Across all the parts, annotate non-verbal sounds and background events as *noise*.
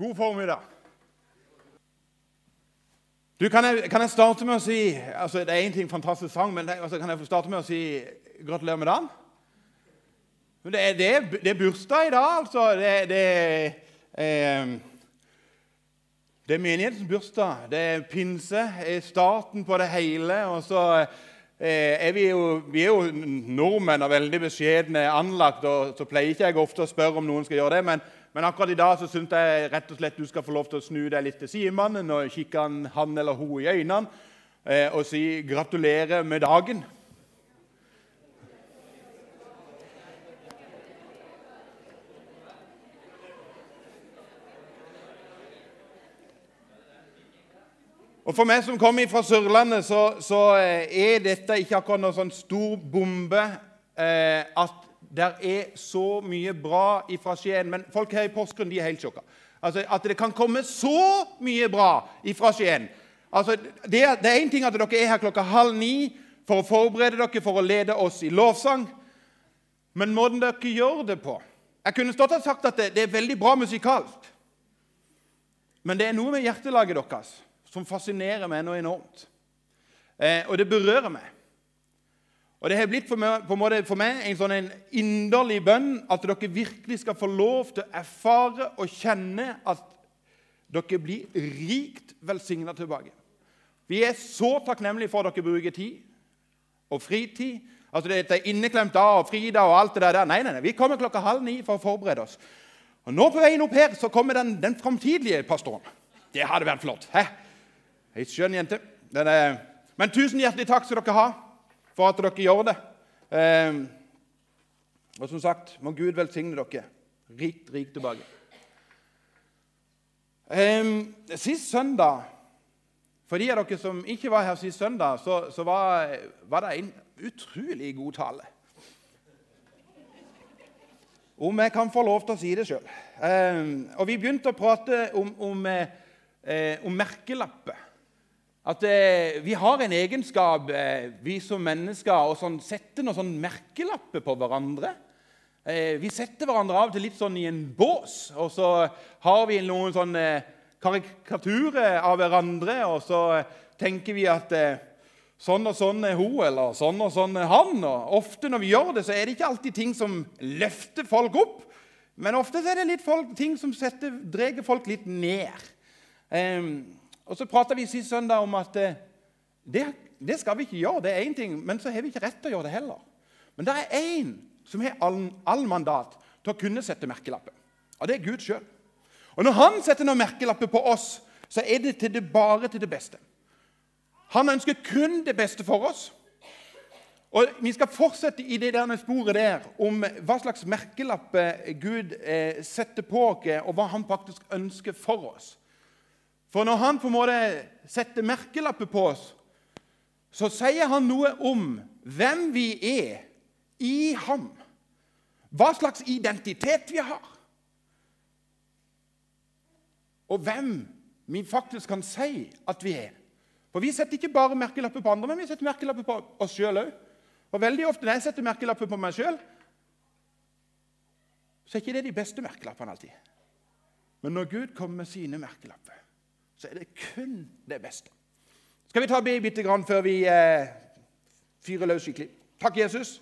God formiddag. Du, kan, jeg, kan jeg starte med å si altså Det er én ting fantastisk sang, men altså, kan jeg starte med å si gratulerer med dagen? Det er, det, det er, bursdag i dag, altså. Det, det, eh, det er menighetens bursdag. Det er pinse, er starten på det hele. Og så eh, er vi jo, vi er jo nordmenn og veldig beskjedne anlagt, og så pleier ikke jeg ofte å spørre om noen skal gjøre det. men men akkurat i dag så syns jeg rett og slett du skal få lov til å snu deg litt til sidemannen og kikke han, han eller hun i øynene eh, og si 'gratulerer med dagen'. Og For meg som kommer fra Sørlandet, så, så eh, er dette ikke akkurat noen sånn stor bombe eh, at det er så mye bra fra Skien. Men folk her i Porsgrunn de er helt sjokka. Altså, at det kan komme så mye bra fra Skien. Altså, det, er én ting at dere er her klokka halv ni for å forberede dere for å lede oss i lovsang. Men måten dere gjør det på Jeg kunne stått og sagt at det, det er veldig bra musikalsk. Men det er noe med hjertelaget deres som fascinerer meg noe enormt. Eh, og det berører meg. Og Det har blitt for meg, for meg en sånn inderlig bønn at dere virkelig skal få lov til å erfare og kjenne at dere blir rikt velsigna tilbake. Vi er så takknemlige for at dere bruker tid og fritid. Altså Dette er inneklemt da og fridag og alt det der. Nei, nei, nei, vi kommer klokka halv ni for å forberede oss. Og Nå på veien opp her så kommer den, den framtidige pastoren. Det hadde vært flott. Hæ? Ei skjønn jente. Er, men tusen hjertelig takk skal dere ha for at dere gjør det. Eh, og som sagt, må Gud velsigne dere rikt, rikt tilbake. Eh, sist søndag For de av dere som ikke var her sist søndag, så, så var, var, det en utrolig god tale. Om jeg kan få lov til å si det sjøl. Eh, og vi begynte å prate om, om, eh, om merkelapper. At eh, vi har en egenskap, eh, vi som mennesker, å sånn, sette noen sånn merkelapper på hverandre. Eh, vi setter hverandre av og til litt sånn i en bås, og så har vi noen sånne karikaturer av hverandre, og så tenker vi at eh, sånn og sånn er hun, eller sånn og sånn er han. Og ofte når vi gjør det, så er det ikke alltid ting som løfter folk opp, men ofte er det litt folk, ting som setter, drar folk litt ned. Eh, og Så prata vi sist søndag om at eh, det, det, skal vi ikke gjøre. Det er én ting, men så har vi ikke rett til å gjøre det heller. Men det er én som har all, all, mandat til å kunne sette merkelapper. Og det er Gud sjøl. Og når han setter noen merkelapper på oss, så er det, til det bare til det beste. Han ønsker kun det beste for oss. Og Vi skal fortsette i det der sporet der om hva slags merkelapper Gud eh, setter på oss, og hva han faktisk ønsker for oss. For når han på en måte setter merkelapper på oss, så sier han noe om hvem vi er i ham. Hva slags identitet vi har. Og hvem vi faktisk kan si at vi er. For Vi setter ikke bare merkelapper på andre, men vi setter merkelapper på oss sjøl òg. Og veldig ofte når jeg setter merkelapper på meg sjøl, så er ikke det de beste merkelappene alltid. Men når Gud kommer med sine merkelapper, så er det kun det beste. Skal vi ta be bitte grann før vi eh, fyrer løs skikkelig? Takk, Jesus,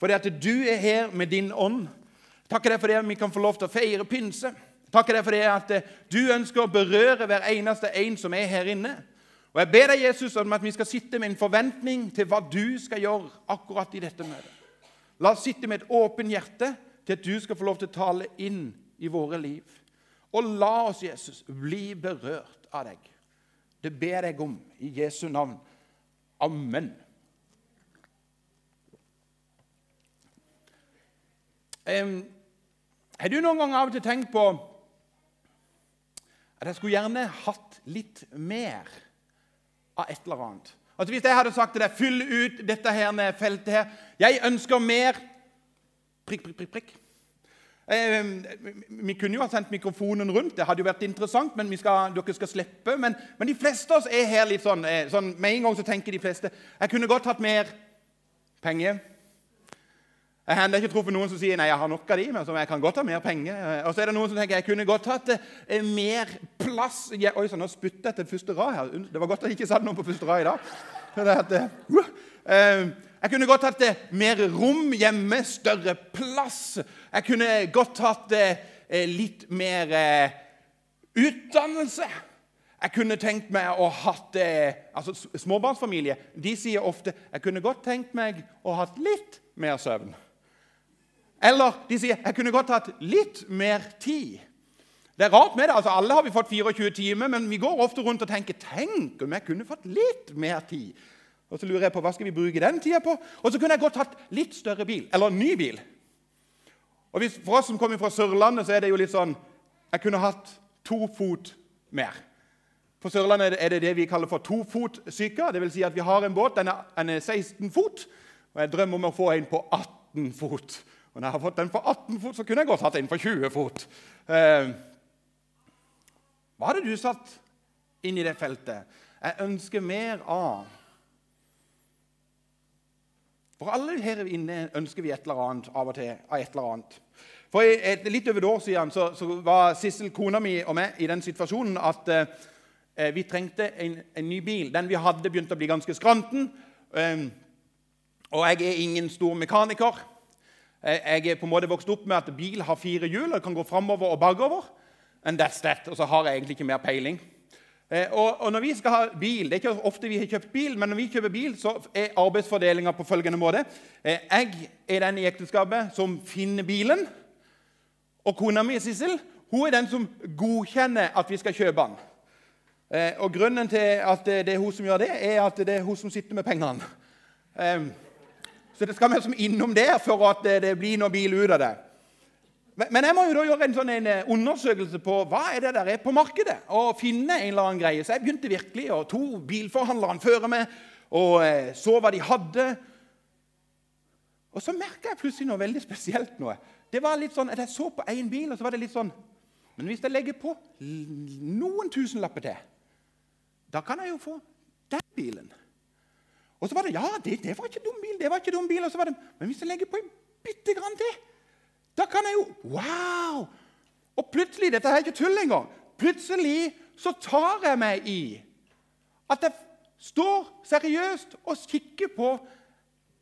for det at du er her med din ånd. Takk for det at vi kan få lov til å feire pinse. Takk for det at eh, du ønsker å berøre hver eneste en som er her inne. Og Jeg ber deg, Jesus, om at vi skal sitte med en forventning til hva du skal gjøre akkurat i dette møtet. La oss sitte med et åpent hjerte til at du skal få lov til å tale inn i våre liv. Og la oss, Jesus, bli berørt av deg. Det ber jeg om i Jesu navn. Amen. Um, har du noen gang av og til tenkt på at jeg skulle gjerne hatt litt mer av et eller annet? Altså Hvis jeg hadde sagt til deg fyll ut dette her feltet her Jeg ønsker mer prikk, prikk, prikk, prikk. Eh, vi kunne jo ha sendt mikrofonen rundt, det hadde jo vært interessant, men skal, dere skal slippe. Men, men, de fleste av oss er her litt sånn, eh, sånn, Med en gang så tenker de fleste jeg kunne godt hatt mer penger. Jeg har ikke truffet noen som sier nei, jeg har nok av de, men jeg kan godt ha mer penger. Eh, Og så er det noen som tenker jeg kunne godt hatt eh, mer plass Jeg, Oi, sann, nå spytter jeg til første rad her. Det var godt at jeg ikke satt noen på første rad i dag. *laughs* Det at, uh, uh, jeg kunne godt hatt mer rom hjemme, større plass. Jeg kunne godt hatt litt mer utdannelse. Jeg kunne tenkt meg å hatt altså Småbarnsfamilie de sier ofte jeg kunne godt tenkt meg å hatt litt mer søvn. Eller de sier jeg kunne godt hatt litt mer tid. Det er rart med det. altså Alle har vi fått 24 timer, men vi går ofte rundt og tenker tenk om jeg kunne fått litt mer tid. Og så lurer jeg på hva skal vi bruke den tida på. Og så kunne jeg godt hatt litt større bil, eller ny bil. Og hvis, For oss som kommer fra Sørlandet, så er det jo litt sånn Jeg kunne hatt to fot mer. På Sørlandet er det det vi kaller for tofotsyke. Dvs. Si at vi har en båt, den er, den er 16 fot, og jeg drømmer om å få en på 18 fot. Og når jeg har fått den på 18 fot, så kunne jeg godt hatt en på 20 fot. Eh, hva hadde du satt inn i det feltet? Jeg ønsker mer av For alle her inne ønsker vi et eller annet av og til. av et eller annet. For et, Litt over et år siden så, så var Sissel, kona mi, og meg i den situasjonen at eh, vi trengte en, en, ny bil. Den vi hadde, begynte å bli ganske skranten. Eh, og jeg er ingen stor mekaniker. Jeg er på en måte vokst opp med at bil har fire hjul og kan gå framover og bakover. And that's that. Og så har jeg egentlig ikke mer peiling. Eh, og, og, når vi skal ha bil, Det er ikke ofte vi har kjøpt bil, men når vi kjøper bil, så er arbeidsfordelinga på følgende måte. Eh, jeg er den i ekteskapet som finner bilen. Og kona mi, Sissel, hun er den som godkjenner at vi skal kjøpe den. Eh, og Grunnen til at det er hun som gjør det, er at det er hun som sitter med pengene. Så det skal vi liksom innom der for at det blir noe bil ut av det. Men jeg må jo da gjøre en sånn en eh, undersøkelse på hva er det der er på markedet. og finne en eller annen greie. Så jeg begynte virkelig, og to bilforhandlere før meg, og eh, så hva de hadde. Og så merka jeg plutselig noe veldig spesielt. noe. Det var litt sånn, at Jeg så på én bil, og så var det litt sånn Men hvis jeg legger på noen tusenlapper til, da kan jeg jo få den bilen. Og så var det ja, det, det var ikke dum bil, det var ikke dum bil. Og så var det, men hvis jeg legger på en bitte grann til, da kan jeg jo Wow! Og plutselig Dette er ikke tull engang. Plutselig så tar jeg meg i at jeg står seriøst og kikker på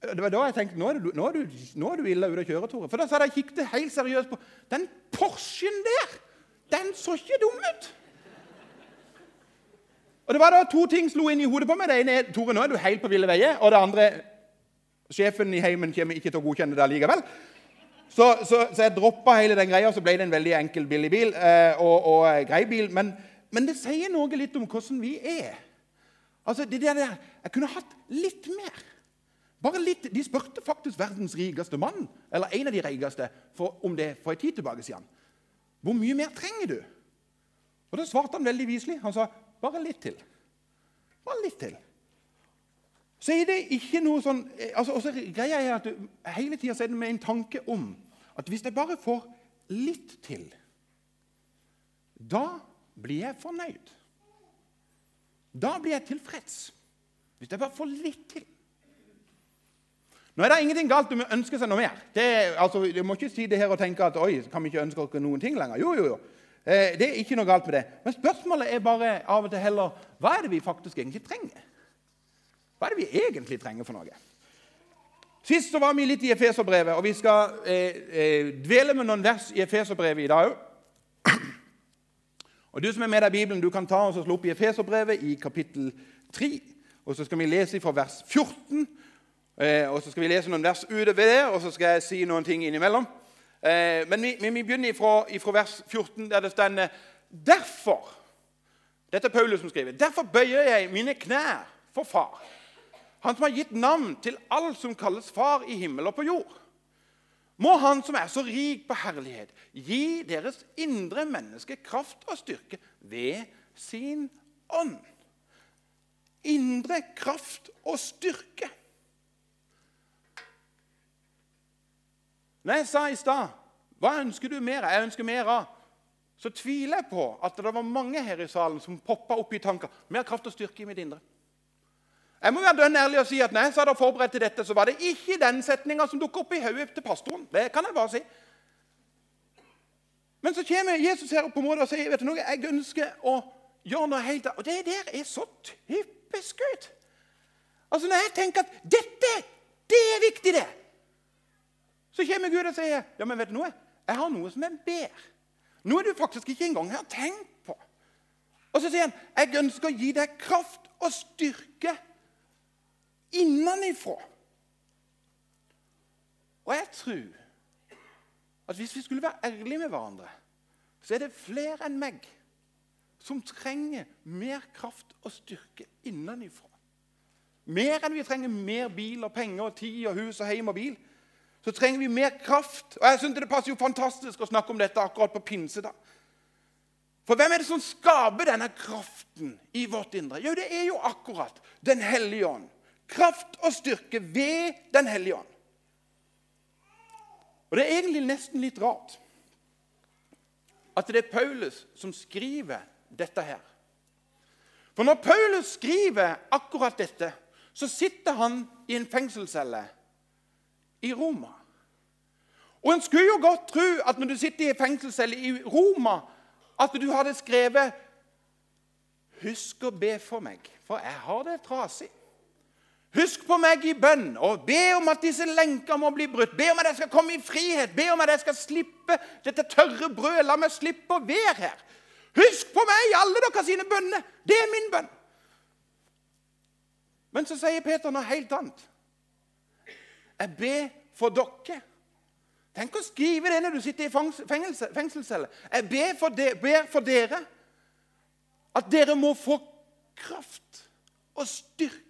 Det var da jeg tenkte nå er du, nå er du, nå er du ille ute å kjøre, Tore. For da sa jeg kikket helt seriøst på Den Porschen der! Den så ikke dum ut! Og det var da To ting slo inn i hodet på meg. Det ene er Tore, nå er du helt på ville veier. Og det andre sjefen i heimen kommer ikke til å godkjenne det likevel. Så, så, så jeg droppa hele den greia, så ble det en veldig enkel, billig bil. Eh, og, og eh, grei bil. Men, men, det sier noe litt om hvordan vi er. Altså, det der, Jeg kunne hatt litt mer. Bare litt. De spurte faktisk verdens rikeste mann, eller en av de rikeste, om det for en tid tilbake. siden. Hvor mye mer trenger du? Og Da svarte han veldig viselig. Han sa bare litt til. Bare litt til. Så er det ikke noe sånn altså, også greia er at du, Hele tida er det med en tanke om at hvis jeg bare får litt til, da blir jeg fornøyd. Da blir jeg tilfreds. Hvis jeg bare får litt til. Nå er det ingenting galt om å ønske seg noe mer. Det, altså, du må ikke si det her og tenke at oi, kan vi ikke ønske oss noen ting lenger. Jo, jo, jo. Eh, det er ikke noe galt med det. Men spørsmålet er bare av og til heller hva er det vi faktisk egentlig trenger? Hva er det vi egentlig trenger for noe? Sist så var vi litt i Efeserbrevet, og vi skal eh, eh, dvele med noen vers i Efeserbrevet i dag òg. Og Du som er med deg i Bibelen, du kan ta oss og slå opp i Efeserbrevet i kapittel 3. Og så skal vi lese fra vers 14, eh, og så skal vi lese noen vers utover det, og så skal jeg si noen ting innimellom. Eh, men vi, vi begynner ifra vers 14, der det står Derfor Dette er Paulus som skriver. Derfor bøyer jeg mine knær for Far. Han som har gitt navn til alt som kalles Far i himmel og på jord. Må Han som er så rik på herlighet, gi deres indre menneske kraft og styrke ved sin ånd. Indre kraft og styrke. Når jeg sa i stad hva ønsker du mer av? Jeg ønsker mer av. Så tviler jeg på at det var mange her i salen som poppa opp i tanker mer kraft og styrke i mitt indre. Jeg må være dønn ærlig og si at når jeg satt og forberedte dette, så var det ikke den setninga som dukket opp i hodet til pastoren. Det kan jeg bare si. Men så kommer Jesus her på en måte og sier vet du noe, jeg ønsker å gjøre noe helt annet. Og det der er så typisk ut. Altså Når jeg tenker at dette, det er viktig, det, så kommer Gud og sier ja, men vet du noe? Jeg har noe som jeg ber. Noe du faktisk ikke engang har tenkt på. Og så sier han jeg ønsker å gi deg kraft og styrke innenifra. Og jeg tror at hvis vi skulle være ærlige med hverandre, så er det flere enn meg som trenger mer kraft og styrke innenifra. Mer enn vi trenger mer bil og penger og tid og hus og hjem og bil. Så trenger vi mer kraft. Og jeg synes Det passer jo fantastisk å snakke om dette akkurat på pinsedag. For hvem er det som skaper denne kraften i vårt indre? Jo, det er jo akkurat Den hellige ånd. Kraft og styrke ved Den hellige ånd. Og Det er egentlig nesten litt rart at det er Paulus som skriver dette her. For når Paulus skriver akkurat dette, så sitter han i en fengselscelle i Roma. Og En skulle jo godt tro at når du sitter i en fengselscelle i Roma, at du hadde skrevet 'Husk å be for meg, for jeg har det trasig'. Husk på meg i bønn og be om at disse lenker må bli brutt. Be om at jeg skal komme i frihet. Be om at jeg skal slippe dette tørre brødet. La meg slippe å være her. Husk på meg i alle dere sine bønner. Det er min bønn. Men så sier Peter noe helt annet. Jeg ber for dere. Tenk å skrive det når du sitter i fengsel, fengselscelle. Jeg ber for, de, ber for dere at dere må få kraft og styrke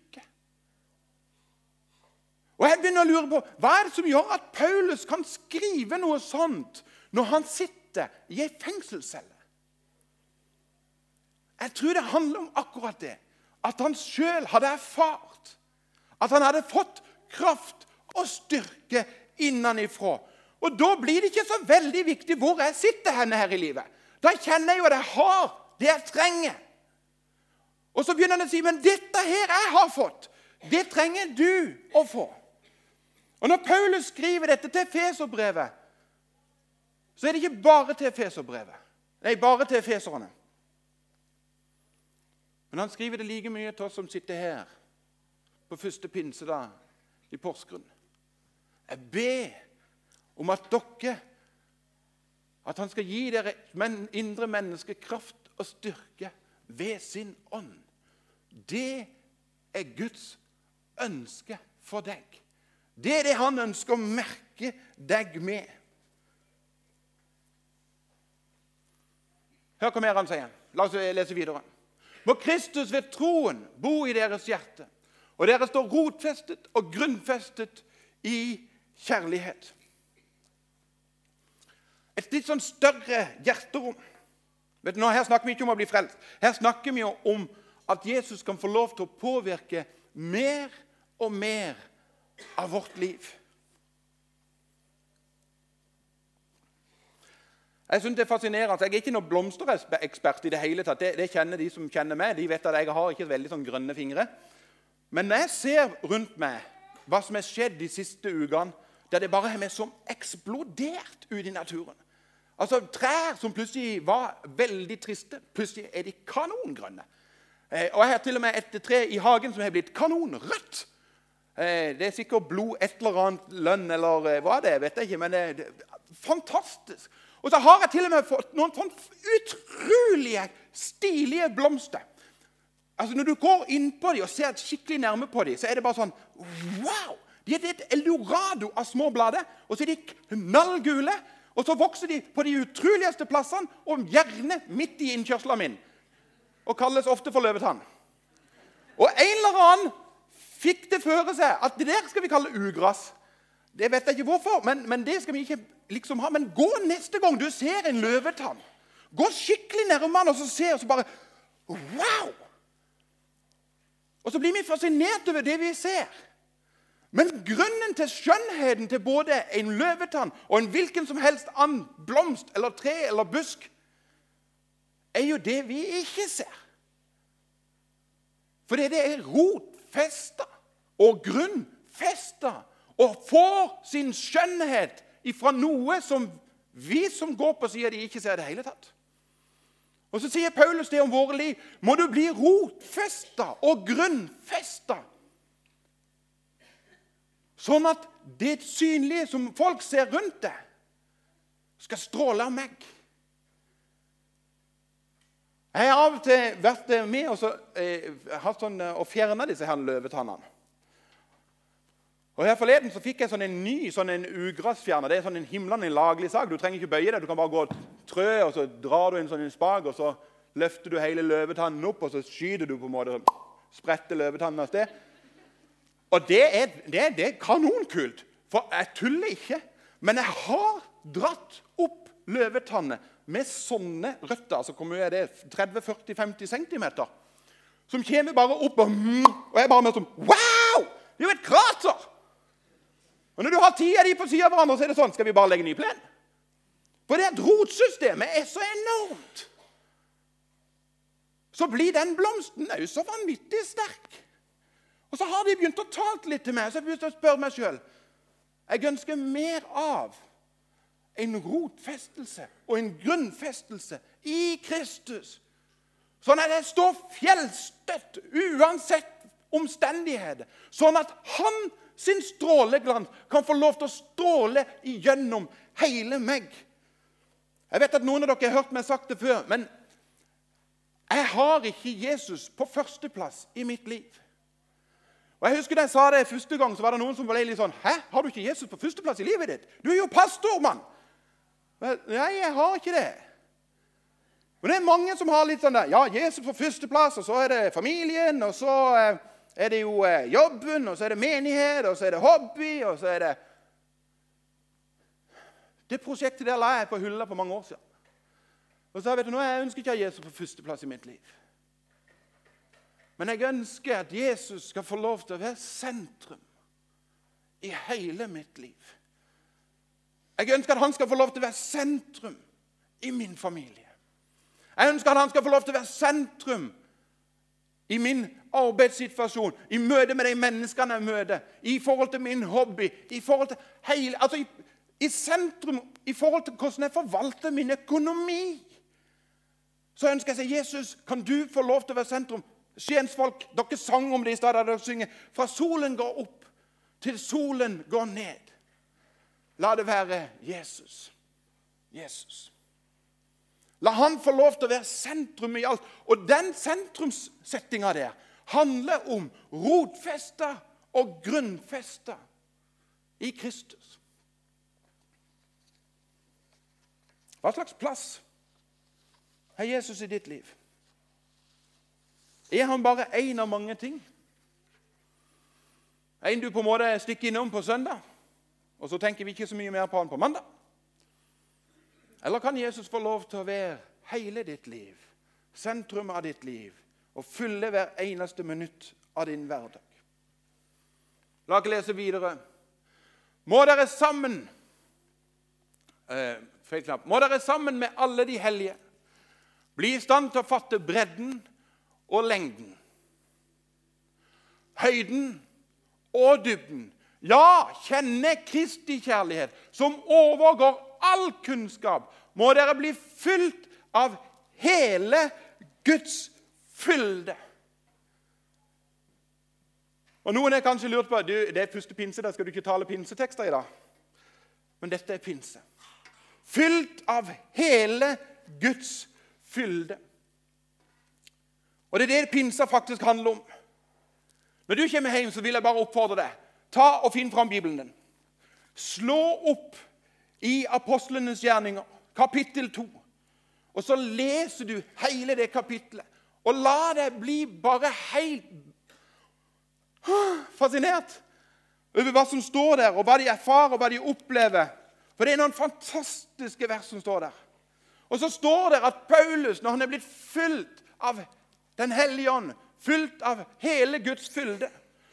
og jeg begynner å lure på, Hva er det som gjør at Paulus kan skrive noe sånt når han sitter i ei fengselscelle? Jeg tror det handler om akkurat det. At han sjøl hadde erfart at han hadde fått kraft og styrke innenifra. Og Da blir det ikke så veldig viktig hvor jeg sitter henne her i livet. Da kjenner jeg jo at jeg har det jeg trenger. Og så begynner han å si men dette her jeg har fått, det trenger du å få. Og Når Paulus skriver dette til Feserbrevet, så er det ikke bare til Feserbrevet. Nei, bare til feserne. Men han skriver det like mye til oss som sitter her på første pinsedag i Porsgrunn. Jeg ber om at dere At han skal gi dere indre menneske kraft og styrke ved sin ånd. Det er Guds ønske for deg. Det er det han ønsker å merke deg med. Hør hva mer han sier. La oss lese videre. Må Kristus ved troen bo i deres hjerte, og dere står rotfestet og grunnfestet i kjærlighet. Et litt sånn større hjerterom. Vet du, nå, her snakker vi ikke om å bli frelst. Her snakker vi om at Jesus kan få lov til å påvirke mer og mer av vårt liv. Jeg synes det er fascinerende. Jeg er ikke noen blomsterekspert i det hele tatt. Det, det, kjenner De som kjenner meg, de vet at jeg har ikke veldig sånn grønne fingre. Men når jeg ser rundt meg hva som har skjedd de siste ukene, der det bare har som eksplodert ute i naturen Altså Trær som plutselig var veldig triste, plutselig er de kanongrønne. Eh, og Jeg har til og med et tre i hagen som har blitt kanonrødt. Eh, det er sikkert blod, et eller annet lønn eller eh, hva det er. vet jeg ikke, men det, er fantastisk. Og så har jeg til og med fått noen sånn utrolige, stilige blomster. Altså Når du går innpå dem og ser skikkelig nærme på dem, så er det bare sånn Wow! De er et eldorado av små blader, og så er de knallgule. Og så vokser de på de utroligste plassene, og gjerne midt i innkjørselen min. Og kalles ofte for løvetann. Og en eller annen fikk det føre seg at det der skal vi kalle ugras. Det vet jeg ikke hvorfor, men, men, det skal vi ikke liksom ha. Men gå neste gang du ser en løvetann. Gå skikkelig nærme den og så se, og så bare Wow! Og så blir vi fascinert over det vi ser. Men grunnen til skjønnheten til både en løvetann og en hvilken som helst annen blomst eller tre eller busk, er jo det vi ikke ser. For det er rot rotfesta og grunnfesta og får sin skjønnhet ifra noe som vi som går på sida de ikke ser i det hele tatt. Og Så sier Paulus det om våre liv. Må du bli rotfesta og grunnfesta. Sånn at det synlige som folk ser rundt deg, skal stråle av meg. Jeg har av og til vært med og, så, eh, sånn, og fjerna disse her løvetannene. Og her Forleden så fikk jeg sånn en ny sånn en ugressfjerner. Det er sånn en himlende laglig sak. Du trenger ikke bøye deg. Du kan bare gå og trø, og så drar du en sånn en spak, og så løfter du hele løvetannen opp, og så skyter du på en måte spretter løvetannen av sted. Og det er, det, det er kanonkult. For jeg tuller ikke. Men jeg har dratt opp løvetanner med sånne røtter. altså hvor mye er det? 30-40-50 cm. Som kommer bare opp, og, og jeg bare mer sånn Wow! Det er jo et krater! Og Når du har ti av de på siden av hverandre, så er det sånn Skal vi bare legge ny plen? For det rotsystemet er så enormt. Så blir den blomsten òg så vanvittig sterk. Og så har de begynt å tale litt til meg, så jeg begynte å spørre meg sjøl Jeg ønsker mer av en rotfestelse og en grunnfestelse i Kristus. Sånn at jeg står fjellstøtt uansett omstendigheter. Sånn at han sin stråleglans kan få lov til å stråle igjennom hele meg. Jeg vet at Noen av dere har hørt meg sagt det før, men jeg har ikke Jesus på førsteplass i mitt liv. Og jeg husker Da jeg sa det første gang, så var det noen som ble litt sånn Hæ? Har du ikke Jesus på førsteplass i livet ditt? Du er jo pastor, mann! Nei, jeg har ikke det. Men det er mange som har litt sånn der, Ja, Jesus på førsteplass, og så er det familien, og så eh, er det jo eh, jobben, og så er det menighet, og så er det hobby, og så er det Det prosjektet der la jeg på hylla for mange år siden. Og så vet du, nå, Jeg ønsker ikke å ha Jesus på førsteplass i mitt liv. Men jeg ønsker at Jesus skal få lov til å være sentrum i hele mitt liv. Jeg ønsker at han skal få lov til å være sentrum i min familie. Jeg ønsker at han skal få lov til å være sentrum i min arbeidssituasjon, i møte med de menneskene jeg møter, i forhold til min hobby, i forhold til hele, altså i, i sentrum i forhold til hvordan jeg forvalter min økonomi. Så ønsker jeg å si, Jesus, kan du få lov til å være sentrum? Skiensfolk, dere sang om det i stad. Dere synger fra solen går opp til solen går ned. La det være Jesus. Jesus. La han få lov til å være sentrum i alt. Og den sentrumssettinga der handler om rotfesta og grunnfesta i Kristus. Hva slags plass har Jesus i ditt liv? Er han bare én av mange ting? En du på en måte stikker innom på søndag, og så tenker vi ikke så mye mer på han på mandag? Eller kan Jesus få lov til å være hele ditt liv, sentrum av ditt liv, og fylle hver eneste minutt av din hverdag? La oss lese videre. Må dere sammen eh, Må dere sammen med alle de hellige bli i stand til å fatte bredden og lengden, høyden og dybden. Ja, kjenne Kristi kjærlighet, som overgår all kunnskap, må dere bli fylt av hele Guds fylde. Og Noen er kanskje lurt på du, det er første pinse, da skal du ikke tale pinsetekster i dag. Men dette er pinse. Fylt av hele Guds fylde. Og Det er det pinsa faktisk handler om. Når du kommer hjem, så vil jeg bare oppfordre deg. Ta og Finn fram Bibelen din. Slå opp i apostlenes gjerninger, kapittel 2. Og så leser du hele det kapittelet. Og la deg bli bare helt fascinert over hva som står der, og hva de erfarer, og hva de opplever. For det er noen fantastiske vers som står der. Og så står det at Paulus, når han er blitt fylt av Den hellige ånd, fylt av hele Guds fylde,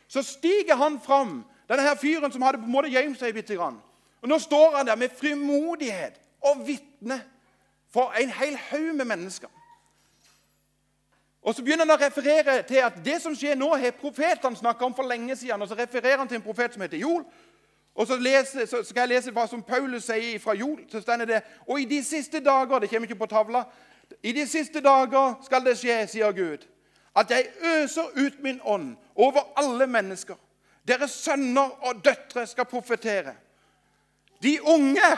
så stiger han fram, denne her fyren som hadde på en måte gjemt seg bitte grann. Og Nå står han der med frimodighet og vitne for en hel haug med mennesker. Og så begynner han å referere til at det som skjer nå, har profetene snakka om for lenge siden. Og så refererer han til en profet som heter Joel. Og så, lese, så skal jeg lese hva som Paulus sier fra Joel. Så stender det Og i de siste dager Det kommer ikke på tavla. I de siste dager skal det skje, sier Gud, at jeg øser ut min ånd over alle mennesker. Deres sønner og døtre skal profetere. De unge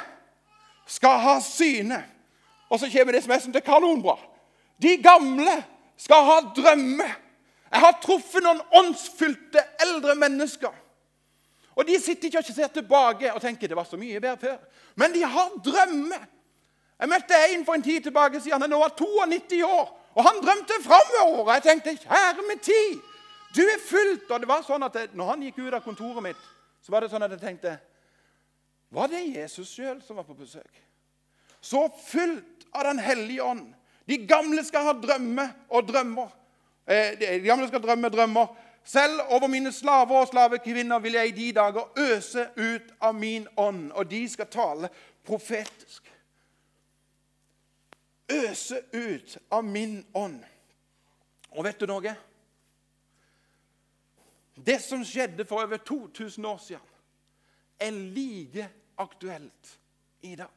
skal ha syne. Og så kommer det som er som til kanonbra. De gamle skal ha drømme. Jeg har truffet noen åndsfylte eldre mennesker. Og De sitter ikke og ser tilbake og tenker det var så mye bedre før. Men de har drømmer. Jeg møtte en for en tid tilbake siden. Han var 92 år, og han drømte framover. Jeg tenkte, kjære min tid, du er fullt. Og det var sånn at jeg, når han gikk ut av kontoret mitt, så var det sånn at jeg tenkte Var det Jesus sjøl som var på besøk? Så fullt av Den hellige ånd. De gamle skal ha drømmer og drømmer. Eh, de gamle skal drømme drømmer. Selv over mine slaver og slavekvinner vil jeg i de dager øse ut av min ånd, og de skal tale profetisk. Øse ut av min ånd. Og vet du noe? Det som skjedde for over 2000 år siden, er like aktuelt i dag.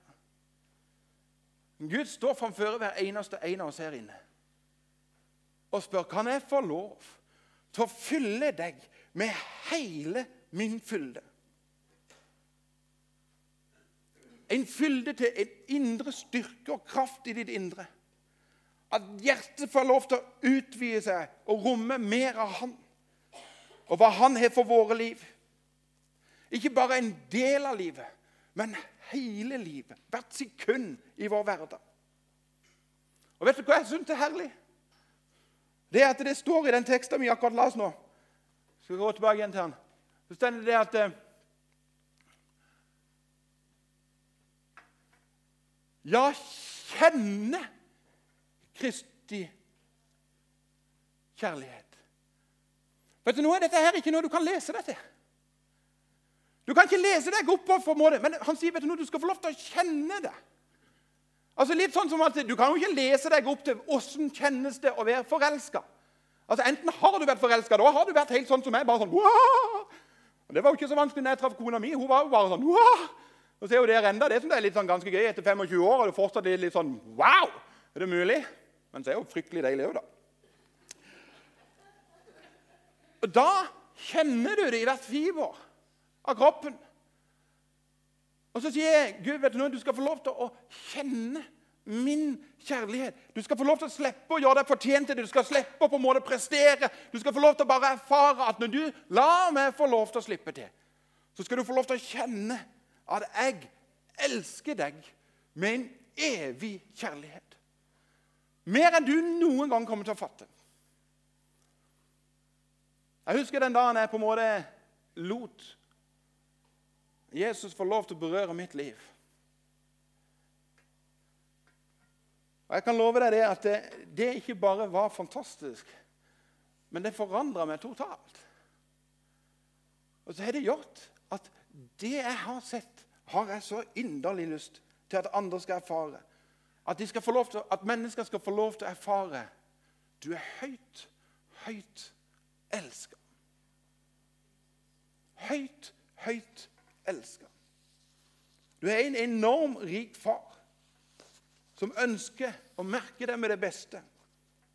Gud står framfor hver eneste en av oss her inne og spør kan jeg få lov til å fylle deg med hele min fylde. En fylde til en indre styrke og kraft i ditt indre. At hjertet får lov til å utvide seg og romme mer av Han. Og hva Han har for våre liv. Ikke bare en del av livet, men hele livet, hvert sekund i vår hverdag. Og Vet du hva jeg syns er herlig? Det er at det står i den teksten vi akkurat la oss nå Skal vi gå tilbake igjen til den. Så står det at Ja, kjenne Kristi kjærlighet. Vet du, Nå er dette her ikke noe du kan lese deg til. Du kan ikke lese deg opp på måte, men han sier vet du, du skal få lov til å kjenne det. Altså litt sånn som at Du kan jo ikke lese deg opp til åssen kjennes det å være forelska. Altså, enten har du vært forelska, da har du vært helt sånn som meg. bare sånn, Wah! Det var jo ikke så vanskelig når jeg traff kona mi. Hun var jo bare sånn Wah! Og så er jo der enda, det som er litt sånn ganske gøy etter 25 år. og det fortsatt er litt sånn Wow! Er det mulig? Men så er det jo fryktelig deilig òg, da. Og Da kjenner du det i hvert fiber av kroppen. Og så sier jeg, Gud vet du, noe, du skal få lov til å kjenne min kjærlighet. Du skal få lov til å slippe å gjøre deg fortjent til det. Du skal slippe å på en måte prestere. Du skal få lov til å bare erfare at når du lar meg få lov til å slippe til, så skal du få lov til å kjenne at jeg elsker deg med en evig kjærlighet. Mer enn du noen gang kommer til å fatte. Jeg husker den dagen jeg på en måte lot Jesus få lov til å berøre mitt liv. Og Jeg kan love deg det at det, det ikke bare var fantastisk, men det forandra meg totalt. Og så har det gjort det jeg har sett, har jeg så inderlig lyst til at andre skal erfare. At, skal til, at mennesker skal få lov til å erfare du er høyt, høyt elska. Høyt, høyt elska. Du er en enorm rik far som ønsker å merke deg med det beste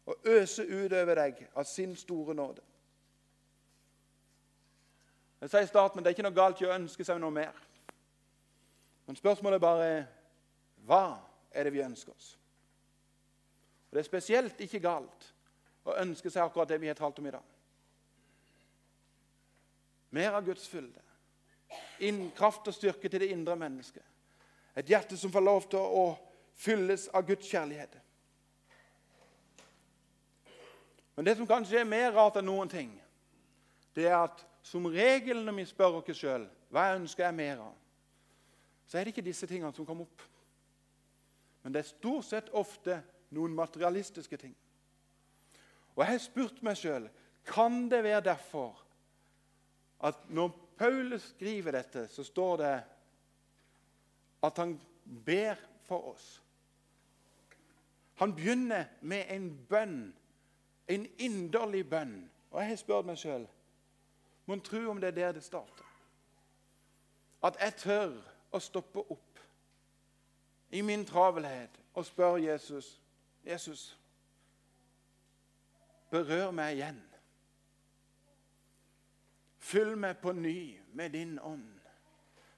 og øse utover deg av sin store nåde. Jeg sier i starten, Det er ikke noe galt i å ønske seg noe mer. Men spørsmålet er bare hva er det vi ønsker oss? Og Det er spesielt ikke galt å ønske seg akkurat det vi har talt om i dag. Mer av Guds fylde kraft og styrke til det indre mennesket. Et hjerte som får lov til å fylles av Guds kjærlighet. Men det som kanskje er mer rart enn noen ting, det er at som regel når vi spør oss sjøl hva jeg ønsker jeg mer av, så er det ikke disse tingene som kommer opp. Men det er stort sett ofte noen materialistiske ting. Og jeg har spurt meg sjøl kan det være derfor at når Paulus skriver dette, så står det at han ber for oss. Han begynner med en bønn en inderlig bønn. Og jeg har spurt meg sjøl Mon tro om det er der det starter? At jeg tør å stoppe opp i min travelhet og spørre Jesus Jesus, berør meg igjen. Fyll meg på ny med din ånd.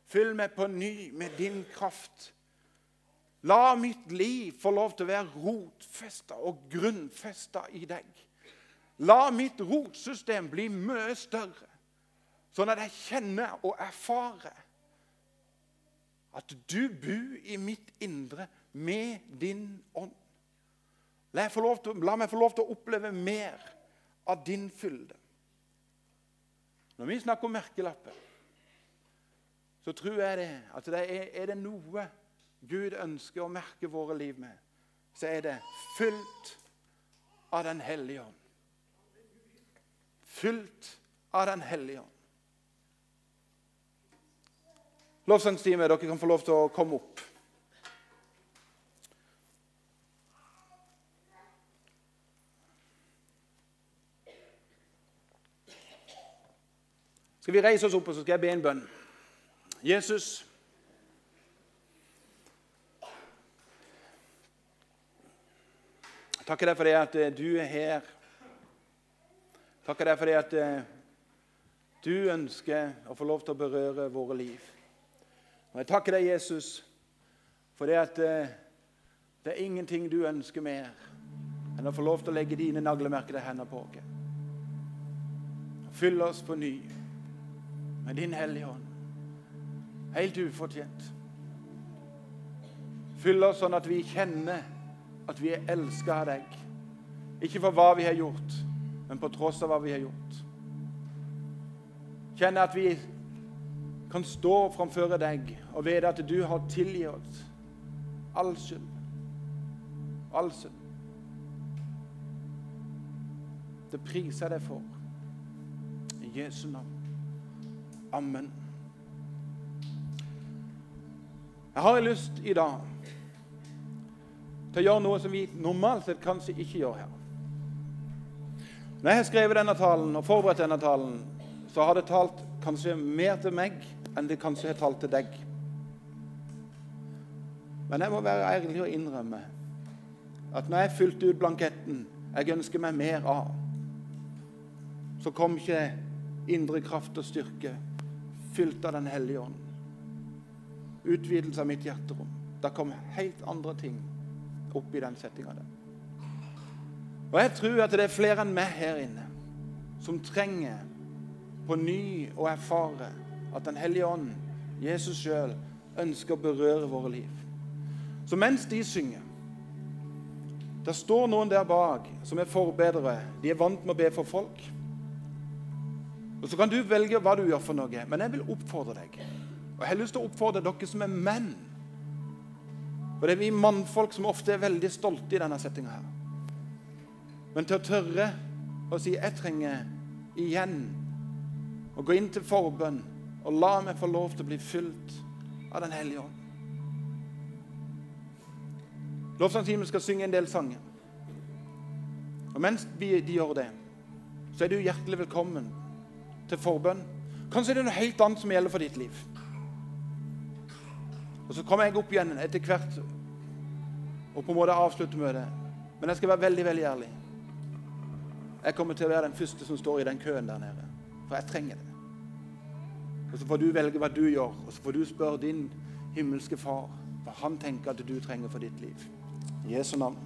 Fyll meg på ny med din kraft. La mitt liv få lov til å være rotfesta og grunnfesta i deg. La mitt rotsystem bli mye større, sånn at jeg kjenner og erfarer at du bor i mitt indre med din ånd. La, til, la meg få lov til å oppleve mer av din fylde. Når vi snakker om merkelapper, så tror jeg det at det er, er det noe Gud ønsker å merke våre liv med, så er det fylt av Den hellige ånd. Fylt av Den hellige ånd. Lovsangstime, dere kan få lov til å komme opp. Skal vi reise oss opp, og så skal jeg be en bønn. Jesus, takker deg for det at eh, du er her. Takker deg for det at eh, du ønsker å få lov til å berøre våre liv. Og Jeg takker deg, Jesus, for det at eh, det er ingenting du ønsker mer enn å få lov til å legge dine naglemerkede hender på oss. Fyll oss på ny med din Hellige Ånd, helt ufortjent. Fyll oss sånn at vi kjenner at vi er elska av deg. Ikke for hva vi har gjort, men på tross av hva vi har gjort. Kjenne at vi kan stå framfor deg og vite at du har tilgitt all skyld. All synd. Det priser jeg deg for. I Jesu navn. Amen. Jeg har lyst i dag til å gjøre noe som vi normalt sett kanskje ikke gjør her. Når jeg har skrevet denne talen og forberedt denne talen, så har det talt kanskje mer til meg enn det kanskje har talt til deg. Men jeg må være ærlig og innrømme at når jeg fylte ut blanketten jeg ønsker meg mer av, så kom ikke indre kraft og styrke fylt av Den hellige ånd. Utvidelse av mitt hjerterom. Da kom helt andre ting opp i den settinga der. Og jeg tror at det er flere enn meg her inne som trenger på ny å erfare at Den hellige ånd, Jesus sjøl, ønsker å berøre våre liv. Så mens de synger Det står noen der bak som er forbedrere. De er vant med å be for folk. Og Så kan du velge hva du gjør for noe, men jeg vil oppfordre deg. Og Jeg har lyst til å oppfordre dere som er menn for det er vi mannfolk som ofte er veldig stolte i denne settinga her. Men til å tørre å si 'Jeg trenger igjen å gå inn til forbønn' og la meg få lov til å bli fylt av Den hellige ånd. Lovsangstimen skal synge en del sanger. Og mens de gjør det, så er du hjertelig velkommen til forbønn. Kanskje det er noe helt annet som gjelder for ditt liv. Og Så kommer jeg opp igjen etter hvert og på en måte avslutte møtet. Men jeg skal være veldig veldig ærlig. Jeg kommer til å være den første som står i den køen der nede. For jeg trenger det. Og Så får du velge hva du gjør, og så får du spørre din himmelske far hva han tenker at du trenger for ditt liv. I Jesu navn.